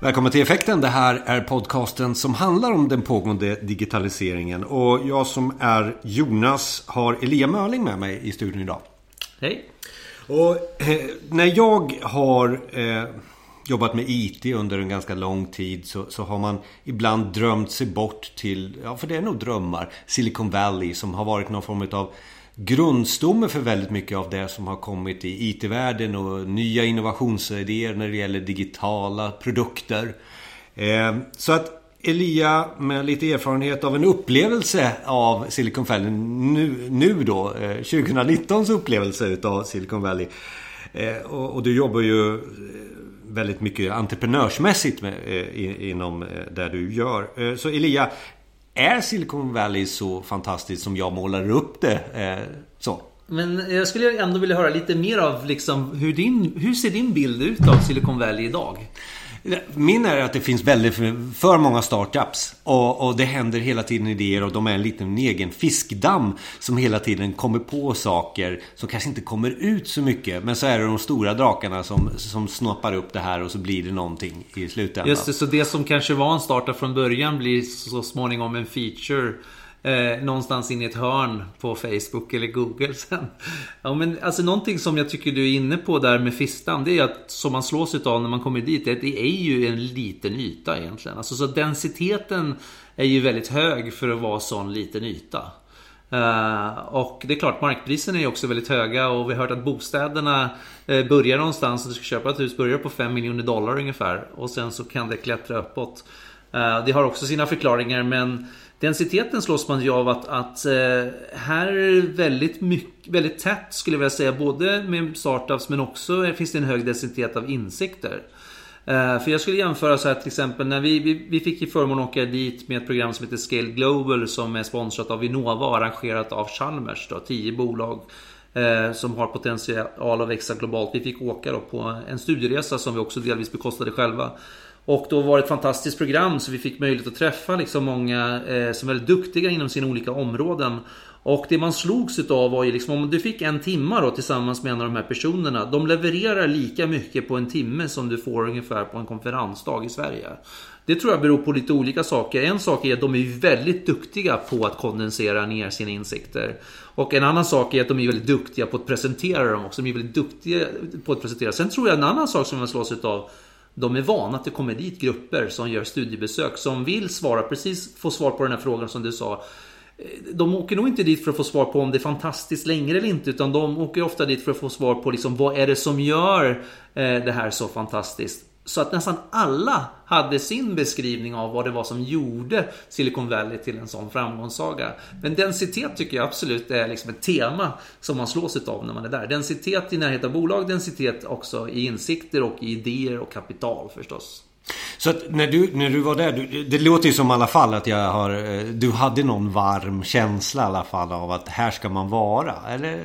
Välkommen till Effekten. Det här är podcasten som handlar om den pågående digitaliseringen. Och jag som är Jonas har Elia Mörling med mig i studion idag. Hej. Och eh, när jag har eh, jobbat med IT under en ganska lång tid så, så, har man ibland drömt sig bort till, ja för det är nog drömmar, Silicon Valley som har varit någon form av grundstomme för väldigt mycket av det som har kommit i IT-världen och nya innovationsidéer när det gäller digitala produkter. Eh, så att Elia med lite erfarenhet av en upplevelse av Silicon Valley nu, nu då, eh, 2019s upplevelse utav Silicon Valley. Eh, och, du jobbar ju väldigt mycket entreprenörsmässigt med, inom det du gör. Så Elia, är Silicon Valley så fantastiskt som jag målar upp det? Eh, så. Men jag skulle ändå vilja höra lite mer av liksom hur, din, hur ser din bild ut av Silicon Valley idag? Min är att det finns väldigt för många startups. Och, och det händer hela tiden idéer och de är en liten egen fiskdamm som hela tiden kommer på saker som kanske inte kommer ut så mycket. Men så är det de stora drakarna som, som snoppar upp det här och så blir det någonting i slutändan. Just det, så det som kanske var en startup från början blir så småningom en feature eh, någonstans in i ett hörn på Facebook eller Google sen. Ja, men alltså någonting som jag tycker du är inne på där med Fistan, det är att som man slås av när man kommer dit, det är ju en liten yta egentligen. Alltså så densiteten är ju väldigt hög för att vara sån liten yta. Uh, och det är klart, markpriserna är också väldigt höga och vi har hört att bostäderna uh, börjar någonstans, om du ska köpa ett hus, börjar på 5 miljoner dollar ungefär. Och sen så kan det klättra uppåt. Eh, det har också sina förklaringar men Densiteten slås man ju av att, att eh, här är det väldigt, mycket, väldigt tätt skulle jag vilja säga. Både med startups men också finns det en hög densitet av insikter. Eh, för jag skulle jämföra så här till exempel när vi, vi, vi fick i förmån att åka dit med ett program som heter Scale Global som är sponsrat av Vinnova och arrangerat av Chalmers. Då, tio bolag eh, som har potential att växa globalt. Vi fick åka då på en studieresa som vi också delvis bekostade själva. Och då var det ett fantastiskt program så vi fick möjlighet att träffa liksom många eh, som är väldigt duktiga inom sina olika områden. Och det man slogs utav var ju liksom om du fick en timme då tillsammans med en av de här personerna. De levererar lika mycket på en timme som du får ungefär på en konferensdag i Sverige. Det tror jag beror på lite olika saker. En sak är att de är väldigt duktiga på att kondensera ner sina insikter. Och en annan sak är att de är väldigt duktiga på att presentera dem också. De är väldigt duktiga på att presentera. Sen tror jag en annan sak som man slås utav de är vana att det kommer dit grupper som gör studiebesök som vill svara precis, få svar på den här frågan som du sa. Eh, de åker nog inte dit för att få svar på om det är fantastiskt längre eller inte utan de åker ofta dit för att få svar på liksom, vad är det som gör eh, det här så fantastiskt. Så att nästan alla hade sin beskrivning av vad det var som gjorde Silicon Valley till en sån framgångssaga. Men densitet tycker jag absolut är liksom ett tema som man slås av när man är där. Densitet i närhet av bolag, densitet också i insikter och i idéer och kapital förstås. Så att när du, när du var där, du, det låter ju som i alla fall att jag har, eh, du hade någon varm känsla i alla fall av att här ska man vara, eller?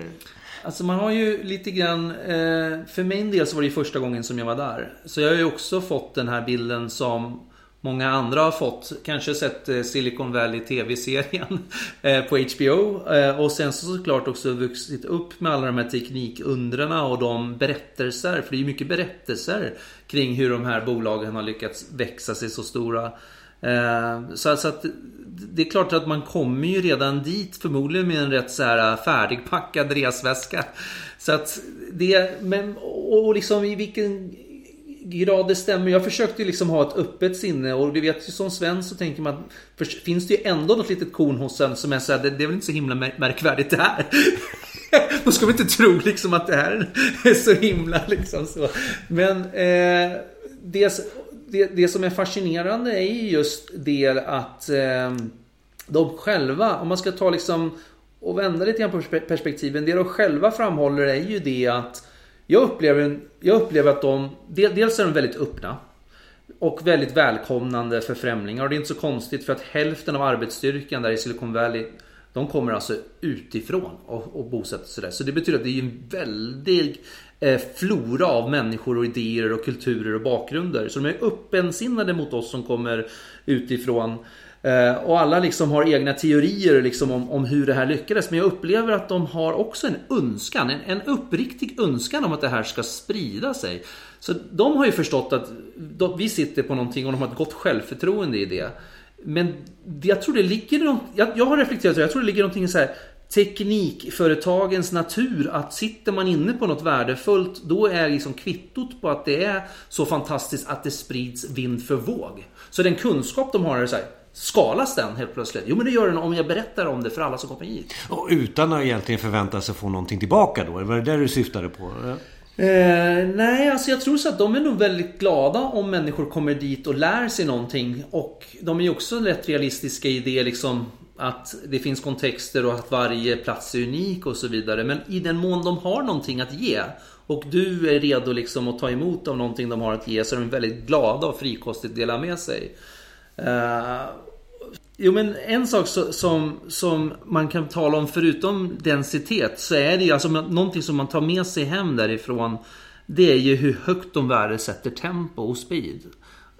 Alltså man har ju lite grann, eh, för min del så var det ju första gången som jag var där. Så jag har ju också fått den här bilden som många andra har fått. Kanske sett eh, Silicon Valley TV-serien eh, på HBO. Och sen så såklart också vuxit upp med alla de här teknikundrarna och de berättelser. För det är ju mycket berättelser kring hur de här bolagen har lyckats växa sig så stora. Eh, så, att det är klart att man kommer ju redan dit förmodligen med en rätt så här eh, färdigpackad resväska. Så att det, men och liksom i vilken grad det stämmer. Jag försökte ju liksom ha ett öppet sinne och du vet ju som svensk så tänker man för, finns det ju ändå något litet korn hos en som är så här, det, det är väl inte så himla märkvärdigt det här. Då ska vi inte tro liksom att det här är så himla liksom så. Men eh, det, det, det som är fascinerande är ju just det att eh, de själva, om man ska ta liksom och vända lite grann på perspektiven. Det de själva framhåller är ju det att jag upplever, jag upplever att de, dels är de väldigt öppna och väldigt välkomnande för främlingar. Och det är inte så konstigt för att hälften av arbetsstyrkan där i Silicon Valley de kommer alltså utifrån och, och bosätter sig där. Så det betyder att det är en väldig Eh, flora av människor och idéer och kulturer och bakgrunder. Så de är öppensinnade mot oss som kommer utifrån. Eh, och alla liksom har egna teorier liksom om, om, hur det här lyckades. Men jag upplever att de har också en önskan, en, en uppriktig önskan om att det här ska sprida sig. Så de har ju förstått att de, vi sitter på någonting och de har ett gott självförtroende i det. Men jag tror det ligger något, jag, jag har reflekterat jag tror det ligger någonting så här teknikföretagens natur att sitter man inne på något värdefullt då är liksom kvittot på att det är så fantastiskt att det sprids vind för våg. Så den kunskap de har är så här, Skalas den helt plötsligt? Jo men det gör den om jag berättar om det för alla som kommer hit. Och utan att egentligen förvänta sig få någonting tillbaka då? Var det det du syftade på? Eh, nej, alltså jag tror så att de är nog väldigt glada om människor kommer dit och lär sig någonting. Och de är ju också rätt realistiska i det liksom att det finns kontexter och att varje plats är unik och så vidare. Men i den mån de har någonting att ge och du är redo liksom att ta emot av någonting de har att ge så är de väldigt glada och frikostigt dela med sig. Uh, jo men en sak så, som, som man kan tala om förutom densitet så är det ju alltså någonting som man tar med sig hem därifrån. Det är ju hur högt de värdesätter tempo och speed.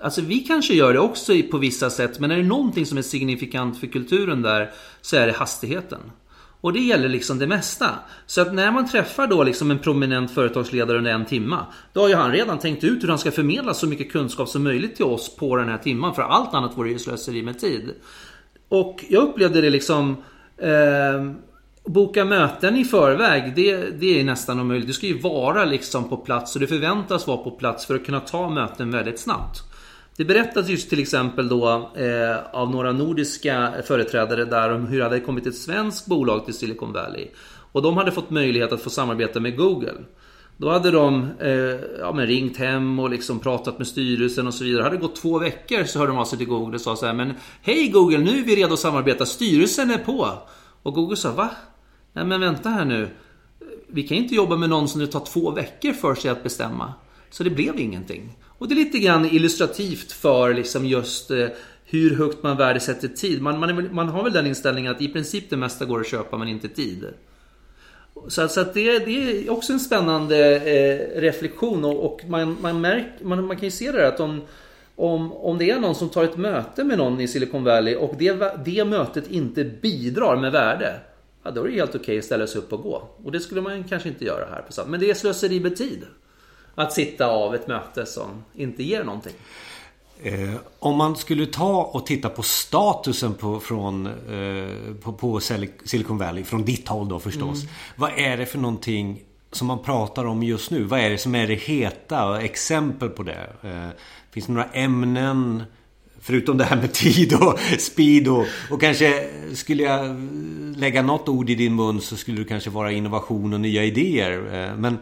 Alltså vi kanske gör det också på vissa sätt men är det någonting som är signifikant för kulturen där så är det hastigheten. Och det gäller liksom det mesta. Så att när man träffar då liksom en prominent företagsledare under en timma Då har ju han redan tänkt ut hur han ska förmedla så mycket kunskap som möjligt till oss på den här timman. För allt annat vore ju slöseri med tid. Och jag upplevde det liksom eh, Boka möten i förväg, det, det är nästan omöjligt. Du ska ju vara liksom på plats och du förväntas vara på plats för att kunna ta möten väldigt snabbt. Det berättas just till exempel då eh, av några nordiska företrädare där om hur det hade kommit ett svenskt bolag till Silicon Valley. Och de hade fått möjlighet att få samarbeta med Google. Då hade de eh, ja, men ringt hem och liksom pratat med styrelsen och så vidare. Hade det gått två veckor så hörde de av sig till Google och sa så här Men Hej Google, nu är vi redo att samarbeta. Styrelsen är på. Och Google sa Va? Nej men vänta här nu. Vi kan inte jobba med någon som det tar två veckor för sig att bestämma. Så det blev ingenting. Och det är lite grann illustrativt för liksom just eh, hur högt man värdesätter tid. Man, man, man, har väl den inställningen att i princip det mesta går att köpa men inte tid. Så, så att det, det, är också en spännande eh, reflektion och, och man, man, märk, man, man kan ju se det där att om, om, om det är någon som tar ett möte med någon i Silicon Valley och det, det mötet inte bidrar med värde. Ja, då är det helt okej okay att ställa sig upp och gå. Och det skulle man kanske inte göra här. På Men det är slöseri med tid att sitta av ett möte som inte ger någonting. Eh, om man skulle ta och titta på statusen på, från, eh, på, på, Silicon Valley, från ditt håll då förstås. Mm. Vad är det för någonting som man pratar om just nu? Vad är det som är det heta? Exempel på det? Eh, finns det några ämnen? Förutom det här med tid och speed och, och kanske skulle jag lägga något ord i din mun så skulle det kanske vara innovation och nya idéer. Eh, men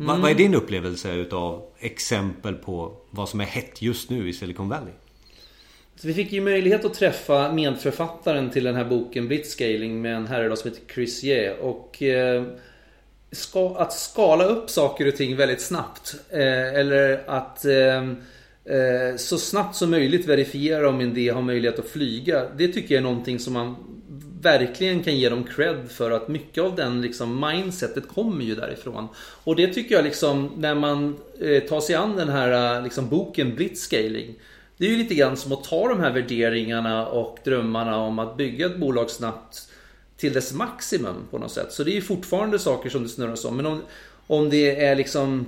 Mm. Vad, vad är din upplevelse utav exempel på vad som är hett just nu i Silicon Valley? Så vi fick ju möjlighet att träffa medförfattaren till den här boken Blitzscaling med en herre som heter Chris Ye. Och eh, ska, att skala upp saker och ting väldigt snabbt. Eh, eller att eh, eh så snabbt som möjligt verifiera om en idé har möjlighet att flyga. Det tycker jag är någonting som man verkligen kan ge dem cred för att mycket av den liksom mindsetet kommer ju därifrån. Och det tycker jag liksom när man eh, tar sig an den här eh, liksom, boken Blitzscaling. Det är ju lite grann som att ta de här värderingarna och drömmarna om att bygga ett bolag snabbt till dess maximum på något sätt. Så det är ju fortfarande saker som det snurras om. Men om, om det är liksom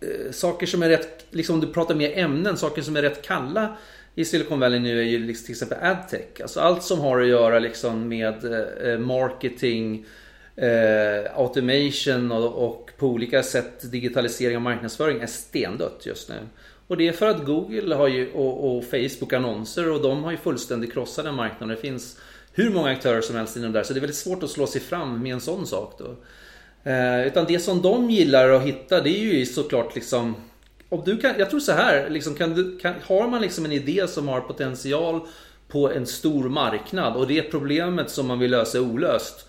eh, saker som är rätt, liksom du pratar mer ämnen, saker som är rätt kalla i Silicon Valley nu är ju liksom till exempel adtech. Alltså allt som har att göra liksom med eh, marketing, eh, automation och, och, på olika sätt digitalisering av marknadsföring är stendött just nu. Och det är för att Google har ju, och, och Facebook annonser och de har ju fullständigt krossat den marknaden. Det finns hur många aktörer som helst inom där så det är väldigt svårt att slå sig fram med en sån sak då. Eh, utan det som de gillar att hitta det är ju såklart liksom om du kan, jag tror så här, liksom, kan du, kan, har man liksom en idé som har potential på en stor marknad och det problemet som man vill lösa är olöst.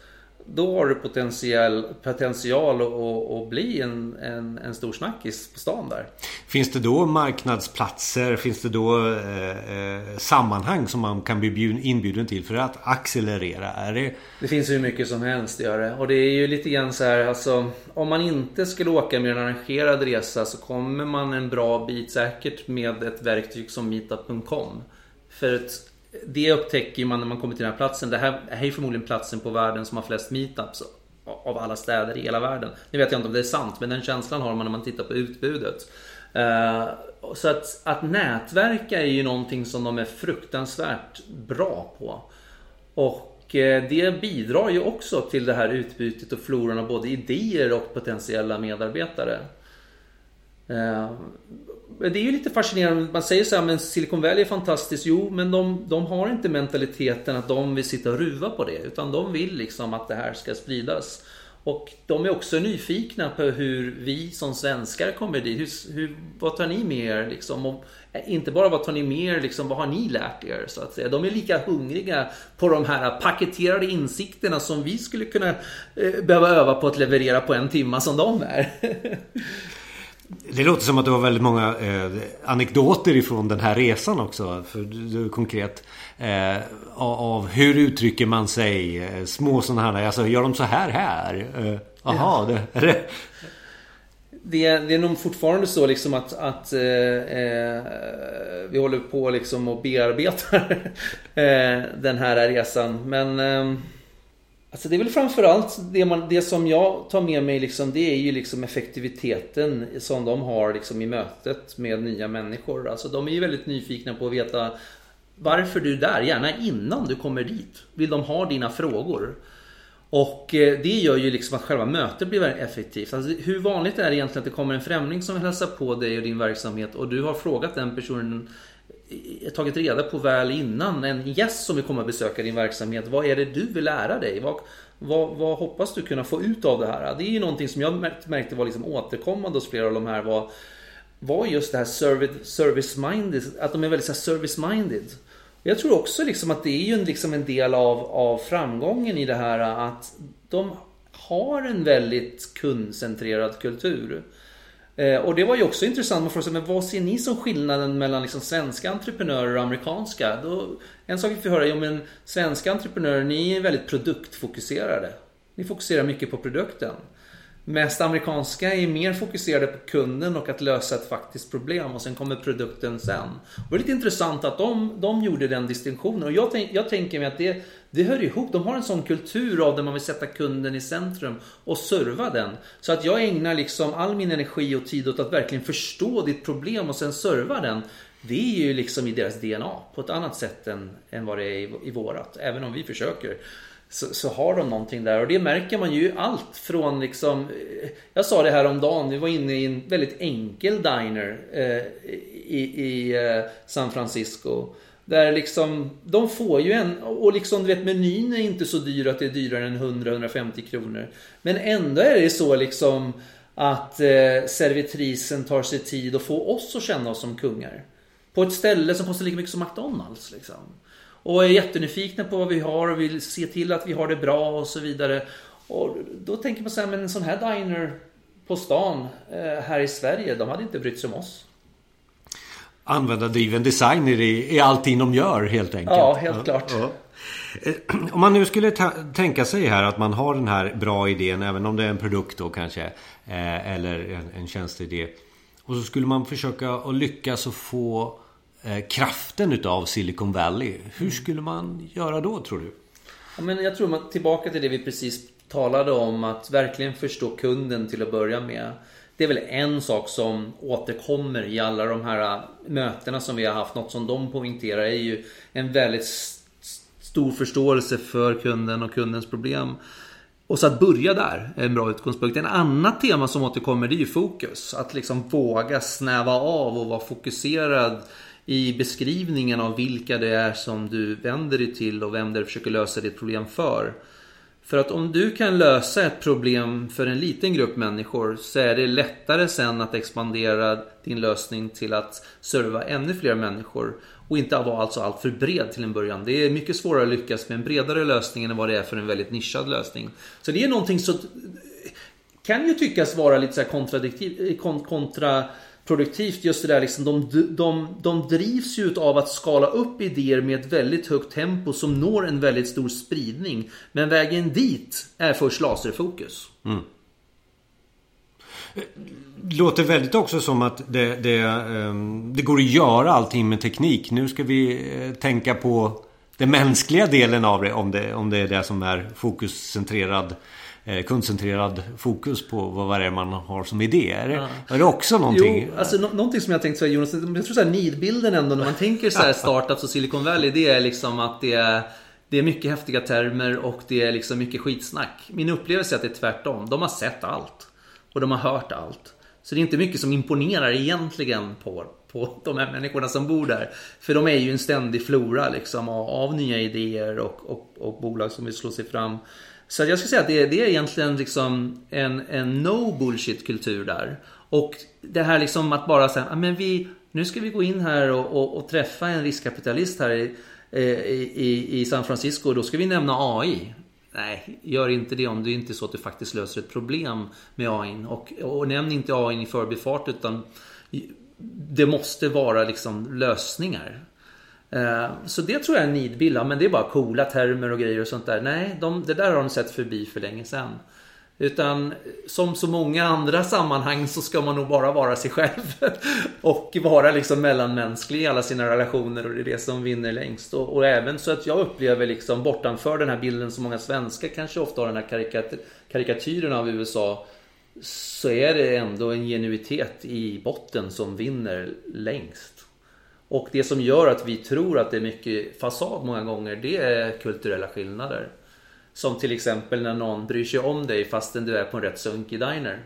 Då har du potential, potential att, att bli en, en, en stor snackis på stan där. Finns det då marknadsplatser? Finns det då eh, eh sammanhang som man kan bli inbjuden till för att accelerera? Är det... det finns hur mycket som helst gör det. Och det är ju lite grann så här, alltså, om man inte skulle åka med en arrangerad resa så kommer man en bra bit säkert med ett verktyg som meetup.com. För att det upptäcker man när man kommer till den här platsen. Det här är förmodligen platsen på världen som har flest meetups av alla städer i hela världen. Nu vet jag inte om det är sant, men den känslan har man när man tittar på utbudet. Eh, så att, att nätverka är ju någonting som de är fruktansvärt bra på. Och eh, det bidrar ju också till det här utbytet och floran av både idéer och potentiella medarbetare. Eh, det är ju lite fascinerande. Man säger så här, men Silicon Valley är fantastiskt. Jo, men de, de har inte mentaliteten att de vill sitta och ruva på det. Utan de vill liksom att det här ska spridas. Och de är också nyfikna på hur vi som svenskar kommer dit. Hur, hur, vad tar ni med er? Liksom? Och eh, inte bara vad tar ni med er, liksom, vad har ni lärt er? Så att säga. De är lika hungriga på de här paketerade insikterna som vi skulle kunna eh, behöva öva på att leverera på en timma som de är. Det låter som att du har väldigt många eh, anekdoter ifrån den här resan också. För du konkret. Eh, av hur uttrycker man sig? Eh, små sådana här. Alltså gör de så här här? Eh, aha, det, är det. Det, det är nog fortfarande så liksom att, att eh, eh vi håller på liksom och bearbetar eh, den här resan. Men Alltså det är väl framförallt det, man, det som jag tar med mig liksom, det är ju liksom effektiviteten som de har liksom i mötet med nya människor. Alltså de är ju väldigt nyfikna på att veta varför du är där, gärna innan du kommer dit. Vill de ha dina frågor? Och eh, det gör ju liksom att själva mötet blir väldigt effektivt. Alltså hur vanligt är det egentligen att det kommer en främling som vill hälsa på dig och din verksamhet och du har frågat den personen Eh, tagit reda på väl innan en gäst som vill komma och besöka din verksamhet. Vad är det du vill lära dig? Vad, vad, vad, hoppas du kunna få ut av det här? Det är ju någonting som jag märkte var liksom återkommande hos flera av de här var, var just det här service-minded, att de är väldigt service-minded. Jag tror också liksom att det är ju liksom en del av, av framgången i det här att de har en väldigt kundcentrerad kultur. Eh, och det var ju också intressant. Man frågade sig, men vad ser ni som skillnaden mellan liksom svenska entreprenörer och amerikanska? Då, en sak vi får höra, jo men svenska entreprenörer, ni är väldigt produktfokuserade. Ni fokuserar mycket på produkten. Mest amerikanska är mer fokuserade på kunden och att lösa ett faktiskt problem och sen kommer produkten sen. Och det är lite intressant att de, de gjorde den distinktionen och jag, tänk, jag tänker mig att det, det hör ihop. De har en sån kultur av där man vill sätta kunden i centrum och serva den. Så att jag ägnar liksom all min energi och tid åt att verkligen förstå ditt problem och sen serva den. Det är ju liksom i deras DNA på ett annat sätt än, än vad det är i, i vårat. Även om vi försöker så, så, har de någonting där. Och det märker man ju allt från liksom... Eh, jag sa det här om dagen. vi var inne i en väldigt enkel diner eh, i, i eh, San Francisco. Där liksom, de får ju en, och liksom du vet menyn är inte så dyr att det är dyrare än 100-150 kronor. Men ändå är det så liksom att eh, servitrisen tar sig tid att få oss att känna oss som kungar. På ett ställe som kostar lika mycket som McDonalds liksom. Och är jättenyfikna på vad vi har och vill se till att vi har det bra och så vidare. Och då tänker man så här, men en sån här diner på stan eh, här i Sverige, de hade inte brytt sig om oss. Användardriven design i, i allting de gör helt enkelt. Ja, helt ja, klart. Ja. Eh, om man nu skulle tänka sig här att man har den här bra idén, även om det är en produkt då kanske, eh, eller en, en tjänsteidé. Och så skulle man försöka att lyckas att få kraften utav Silicon Valley. Hur skulle man göra då tror du? Ja, men jag tror man tillbaka till det vi precis talade om. Att verkligen förstå kunden till att börja med. Det är väl en sak som återkommer i alla de här mötena som vi har haft. Något som de poängterar är ju en väldigt stor förståelse för kunden och kundens problem. Och så att börja där är en bra utgångspunkt. En annat tema som återkommer det är ju fokus. Att liksom våga snäva av och vara fokuserad i beskrivningen av vilka det är som du vänder dig till och vem det är du försöker lösa ditt problem för. För att om du kan lösa ett problem för en liten grupp människor så är det lättare sen att expandera din lösning till att serva ännu fler människor. Och inte vara alltså alltför bred till en början. Det är mycket svårare att lyckas med en bredare lösning än vad det är för en väldigt nischad lösning. Så det är någonting som kan ju tyckas vara lite så här kontra produktivt just det där liksom, de, de, de drivs ju av att skala upp idéer med ett väldigt högt tempo som når en väldigt stor spridning. Men vägen dit är först laserfokus. Mm. låter väldigt också som att det, det, ehm, det går att göra allting med teknik. Nu ska vi eh, tänka på den mänskliga delen av det om, det. om det är det som är fokuscentrerad eh, kundcentrerad fokus på vad det är man har som idé. Är ja. är det också någonting? Jo, alltså no någonting som jag tänkte säga Jonas, jag tror såhär nidbilden ändå när man tänker så här startups och Silicon Valley det är liksom att det är det är mycket häftiga termer och det är liksom mycket skitsnack. Min upplevelse är att det är tvärtom. De har sett allt. Och de har hört allt. Så det är inte mycket som imponerar egentligen på, på de här människorna som bor där. För de är ju en ständig flora liksom av, av nya idéer och, och, och, bolag som vill slå sig fram. Så jag skulle säga att det, det är egentligen liksom en, en no bullshit kultur där. Och det här liksom att bara säga, ah, men vi, nu ska vi gå in här och, och, och träffa en riskkapitalist här i, eh, i, i San Francisco. och Då ska vi nämna AI. Nej, gör inte det om det inte är så att du faktiskt löser ett problem med AI. Och, och nämn inte AI i förbifart utan det måste vara liksom lösningar. Eh, så det tror jag är en nidbild. Men det är bara coola termer och grejer och sånt där. Nej, de, det där har de sett förbi för länge sedan. Utan som så många andra sammanhang så ska man nog bara vara sig själv. Och vara liksom mellanmänsklig i alla sina relationer och det är det som vinner längst. Och, och även så att jag upplever liksom bortanför den här bilden som många svenskar kanske ofta har den här karikaty karikatyren av USA. Så är det ändå en genuitet i botten som vinner längst. Och det som gör att vi tror att det är mycket fasad många gånger det är kulturella skillnader. Som till exempel när någon bryr sig om dig fastän du är på en rätt sunkig diner.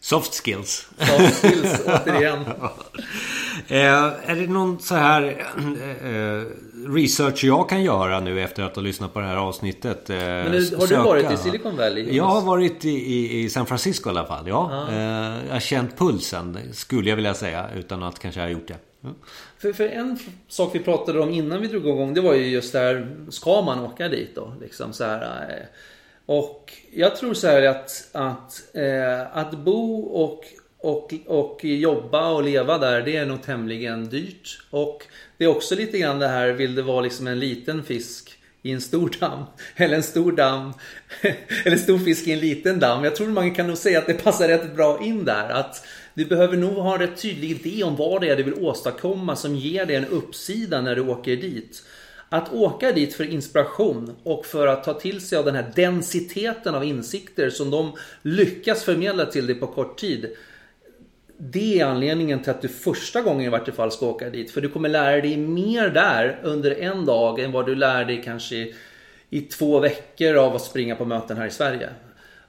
Soft skills. Soft skills, återigen. eh, är det någon så här eh, research jag kan göra nu efter att ha lyssnat på det här avsnittet? Eh, Men har du varit i Silicon Valley? Jonas? Jag har varit i, i, i, San Francisco i alla fall. Ja. Ah. Eh, jag har känt pulsen, skulle jag vilja säga, utan att kanske ha gjort det. För, för en sak vi pratade om innan vi drog igång det var ju just det här, ska man åka dit då? Liksom så här, eh, och jag tror så här att, att, eh, att bo och, och, och jobba och leva där det är nog tämligen dyrt. Och det är också lite grann det här, vill det vara liksom en liten fisk i en stor damm. Eller en stor damm. Eller en stor fisk i en liten damm. Jag tror man kan nog säga att det passar rätt bra in där. Att du behöver nog ha en rätt tydlig idé om vad det är du vill åstadkomma som ger dig en uppsida när du åker dit. Att åka dit för inspiration och för att ta till sig av den här densiteten av insikter som de lyckas förmedla till dig på kort tid. Det är anledningen till att du första gången i vart fall ska åka dit. För du kommer lära dig mer där under en dag än vad du lär dig kanske i två veckor av att springa på möten här i Sverige.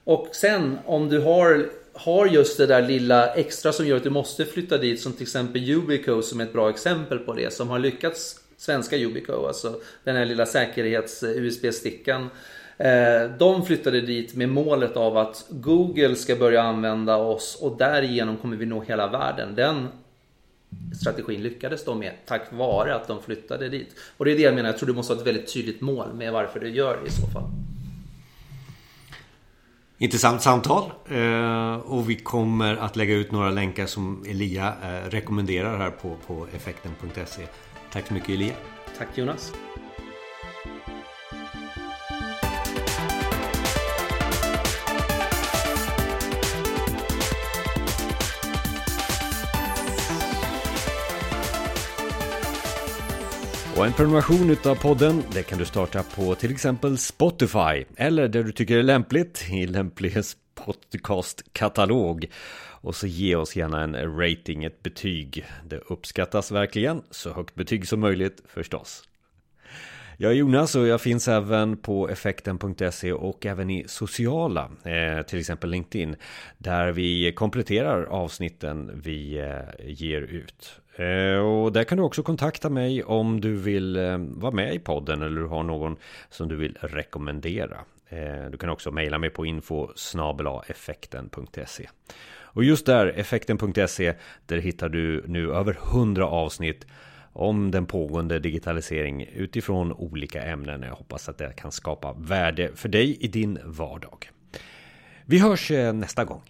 Och sen om du har har just det där lilla extra som gör att du måste flytta dit som till exempel Ubico som är ett bra exempel på det som har lyckats svenska Ubico, alltså den här lilla säkerhets-USB-stickan. Eh, de flyttade dit med målet av att Google ska börja använda oss och därigenom kommer vi nå hela världen. Den strategin lyckades de med tack vare att de flyttade dit. Och det är det jag menar, jag tror du måste ha ett väldigt tydligt mål med varför du gör det i så fall. Intressant samtal. Eh, och vi kommer att lägga ut några länkar som Elia eh, rekommenderar här på, på effekten.se. Tack så mycket Elia. Tack Jonas. Och en prenumeration utav podden det kan du starta på till exempel Spotify eller där du tycker det är lämpligt i lämplig podcastkatalog. Och så ge oss gärna en rating, ett betyg. Det uppskattas verkligen. Så högt betyg som möjligt förstås. Jag är Jonas och jag finns även på effekten.se och även i sociala, eh, till exempel LinkedIn, där vi kompletterar avsnitten vi eh, ger ut. Eh, och där kan du också kontakta mig om du vill vara med i podden eller du har någon som du vill rekommendera. Du kan också mejla mig på info effekten.se. Och just där, effekten.se, där hittar du nu över 100 avsnitt om den pågående digitalisering utifrån olika ämnen. Jag hoppas att det kan skapa värde för dig i din vardag. Vi hörs eh, nästa gång.